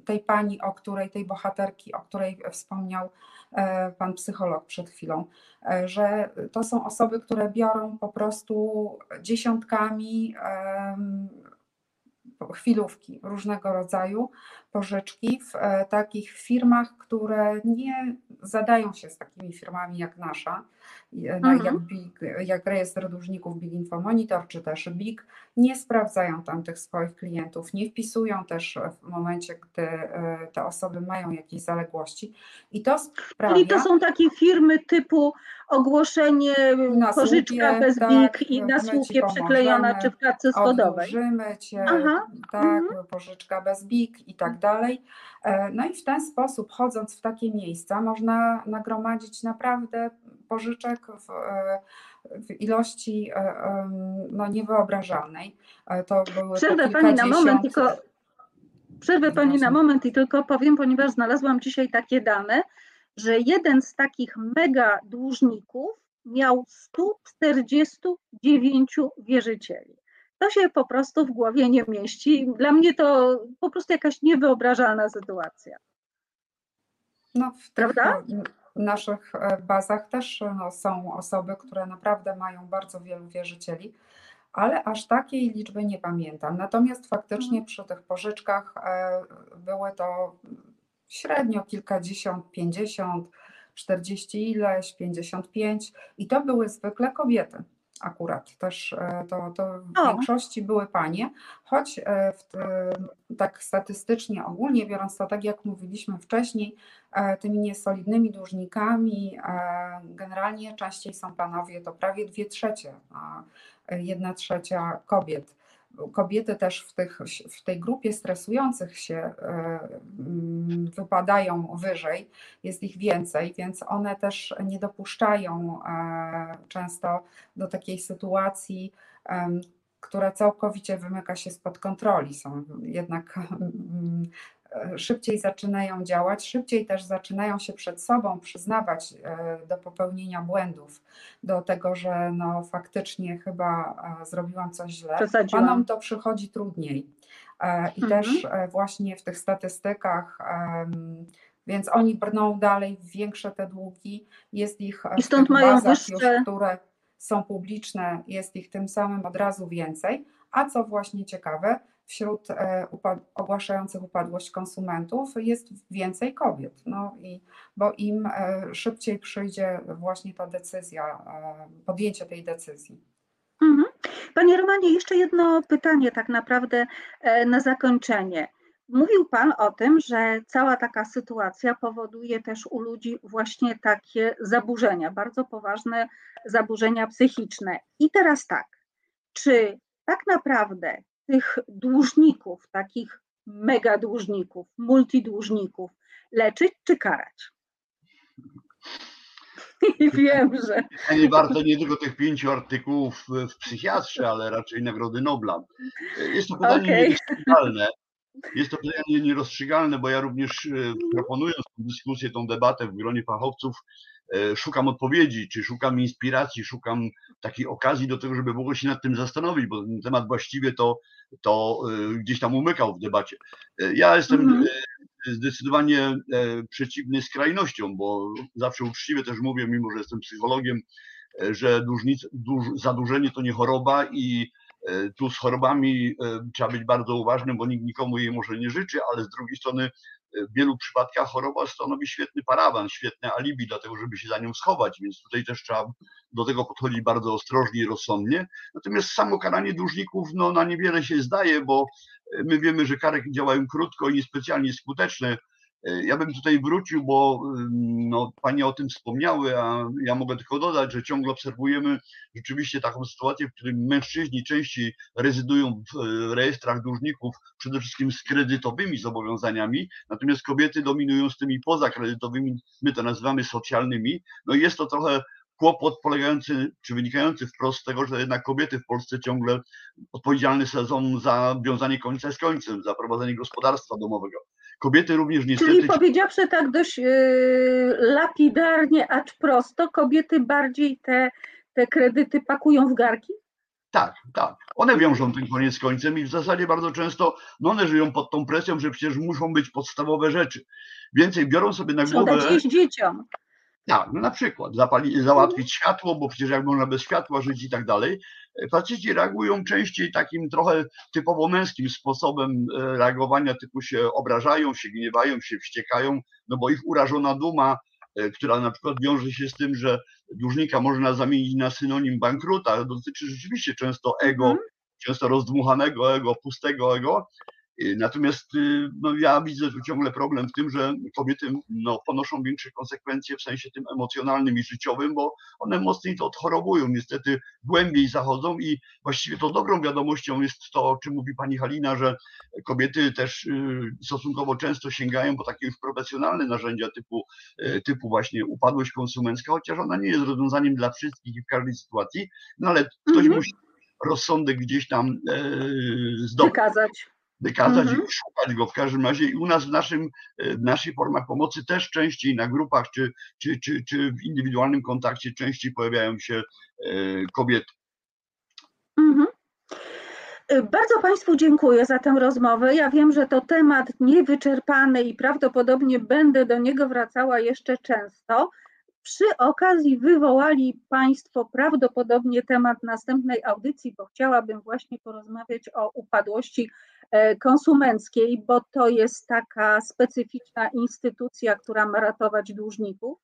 tej pani, o której, tej bohaterki, o której wspomniał pan psycholog przed chwilą, e, że to są osoby, które biorą po prostu dziesiątkami chwilówki różnego rodzaju pożyczki w e, takich firmach, które nie zadają się z takimi firmami jak nasza, e, no, Mhm. jak, BIG, jak rejestr dłużników Big Info Monitor czy też BIG, nie sprawdzają tam tych swoich klientów, nie wpisują też w momencie, gdy e, te osoby mają jakieś zaległości i to sprawia... Czyli to są takie firmy typu ogłoszenie Na pożyczka słupie, bez tak, BIG i na słupie przyklejona czy w klatce schodowej. Cię, Aha, tak, pożyczka bez BIG i tak dalej. E, No i w ten sposób, chodząc w takie miejsca, można nagromadzić naprawdę pożyczek w, e, w ilości e, no, niewyobrażalnej. To były Przerwę pani na moment, tylko przerwę pani na moment i tylko powiem, ponieważ znalazłam dzisiaj takie dane, że jeden z takich mega dłużników miał 149 wierzycieli. To się po prostu w głowie nie mieści. Dla mnie to po prostu jakaś niewyobrażalna sytuacja. No, w Prawda? e, naszych e, bazach też no, są osoby, które naprawdę mają bardzo wielu wierzycieli, ale aż takiej liczby nie pamiętam. Natomiast faktycznie przy tych pożyczkach e, były to średnio kilkadziesiąt, pięćdziesiąt, czterdzieści ileś, pięćdziesiąt pięć i to były zwykle kobiety. Akurat też e, to, to w O. większości były panie, choć e, w, tym- tak statystycznie ogólnie biorąc to, tak jak mówiliśmy wcześniej, e, tymi niesolidnymi dłużnikami e, generalnie częściej są panowie, to prawie dwie trzecie, a jedna trzecia kobiet. Kobiety też w, tych, w tej grupie stresujących się e, mm, wypadają wyżej, jest ich więcej, więc one też nie dopuszczają e, często do takiej sytuacji, która całkowicie wymyka się spod kontroli. Są jednak mm, szybciej zaczynają działać, szybciej też zaczynają się przed sobą przyznawać e, do popełnienia błędów, do tego, że no faktycznie chyba e, zrobiłam coś źle. Panom to przychodzi trudniej. E, I Mhm. też właśnie w tych statystykach, więc oni brną dalej w większe te długi, jest ich I stąd mają wyższe- już, które są publiczne, jest ich tym samym od razu więcej. A co właśnie ciekawe, wśród e, ogłaszających upadłość konsumentów jest więcej kobiet, no i bo im e, szybciej przyjdzie właśnie ta decyzja, e, podjęcie tej decyzji. Mhm. Panie Romanie, jeszcze jedno pytanie tak naprawdę na zakończenie. Mówił Pan o tym, że cała taka sytuacja powoduje też u ludzi właśnie takie zaburzenia, bardzo poważne zaburzenia psychiczne. I teraz tak, czy tak naprawdę tych dłużników, takich mega dłużników, multidłużników leczyć czy karać? I wiem, że nie warto nie tylko tych pięciu artykułów w psychiatrze, ale raczej Nagrody Nobla. Jest to pytanie Okej. nierozstrzygalne. Jest to pytanie nierozstrzygalne, bo ja również e, proponując tę dyskusję, tą debatę w gronie fachowców, szukam odpowiedzi, czy szukam inspiracji, szukam takiej okazji do tego, żeby w ogóle się nad tym zastanowić, bo ten temat właściwie to, to e, gdzieś tam umykał w debacie. E, Ja jestem Mhm. e, zdecydowanie e, przeciwny skrajnościom, bo zawsze uczciwie też mówię, mimo że jestem psychologiem, e, że dłużnic, duż, zadłużenie to nie choroba i e, tu z chorobami e, trzeba być bardzo uważnym, bo nikt nikomu jej może nie życzy, ale z drugiej strony e, w wielu przypadkach choroba stanowi świetny parawan, świetne alibi, dlatego żeby się za nią schować, więc tutaj też trzeba do tego podchodzić bardzo ostrożnie i rozsądnie. Natomiast samo karanie dłużników no, na niewiele się zdaje, bo e, my wiemy, że kary działają krótko i niespecjalnie skuteczne. E, Ja bym tutaj wrócił, bo no, Panie o tym wspomniały, a ja mogę tylko dodać, że ciągle obserwujemy rzeczywiście taką sytuację, w której mężczyźni częściej rezydują w e, rejestrach dłużników, przede wszystkim z kredytowymi zobowiązaniami, natomiast kobiety dominują z tymi pozakredytowymi, my to nazywamy socjalnymi. No i jest to trochę kłopot polegający, czy wynikający wprost z tego, że jednak kobiety w Polsce ciągle odpowiedzialne są za wiązanie końca z końcem, za prowadzenie gospodarstwa domowego. Kobiety również niestety... Czyli powiedziawszy tak dość yy, lapidarnie, acz prosto, kobiety bardziej te, te kredyty pakują w garki? Tak, tak. One wiążą ten koniec z końcem i w zasadzie bardzo często no one żyją pod tą presją, że przecież muszą być podstawowe rzeczy. Więcej biorą sobie na głowę. dzieciom. Tak, no na przykład zapali, załatwić światło, bo przecież jak można bez światła żyć i tak dalej. Faceci reagują częściej takim trochę typowo męskim sposobem e, reagowania, typu się obrażają, się gniewają, się wściekają, no bo ich urażona duma, e, która na przykład wiąże się z tym, że dłużnika można zamienić na synonim bankruta, dotyczy rzeczywiście często ego, Mhm. często rozdmuchanego ego, pustego ego. Y, Natomiast y, no, ja widzę tu ciągle problem w tym, że kobiety no, ponoszą większe konsekwencje w sensie tym emocjonalnym i życiowym, bo one mocniej to odchorowują, niestety głębiej zachodzą i właściwie to dobrą wiadomością jest to, o czym mówi pani Halina, że kobiety też y, stosunkowo często sięgają po takie już profesjonalne narzędzia typu, typu właśnie upadłość konsumencka, chociaż ona nie jest rozwiązaniem dla wszystkich i w każdej sytuacji, no ale ktoś Mhm. musi rozsądek gdzieś tam e, zdobyć Wykazać. Wykazać Mhm. i szukać go w każdym razie. I u nas w, naszym, e, w naszej formach pomocy też częściej na grupach czy, czy, czy, czy w indywidualnym kontakcie częściej pojawiają się e, kobiety. Mhm. Y, Bardzo Państwu dziękuję za tę rozmowę. Ja wiem, że to temat niewyczerpany i prawdopodobnie będę do niego wracała jeszcze często. Przy okazji wywołali Państwo prawdopodobnie temat następnej audycji, bo chciałabym właśnie porozmawiać o upadłości e, konsumenckiej, bo to jest taka specyficzna instytucja, która ma ratować dłużników.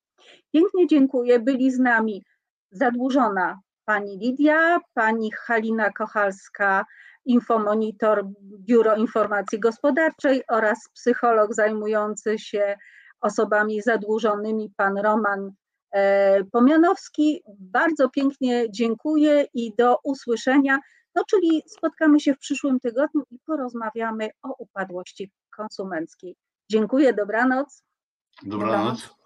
Pięknie dziękuję. Byli z nami zadłużona pani Lidia, pani Halina Kochalska, infomonitor Biuro Informacji Gospodarczej oraz psycholog zajmujący się osobami zadłużonymi, pan Roman e, Pomianowski. Bardzo pięknie dziękuję i do usłyszenia. No, czyli spotkamy się w przyszłym tygodniu i porozmawiamy o upadłości konsumenckiej. Dziękuję, dobranoc. Dobranoc.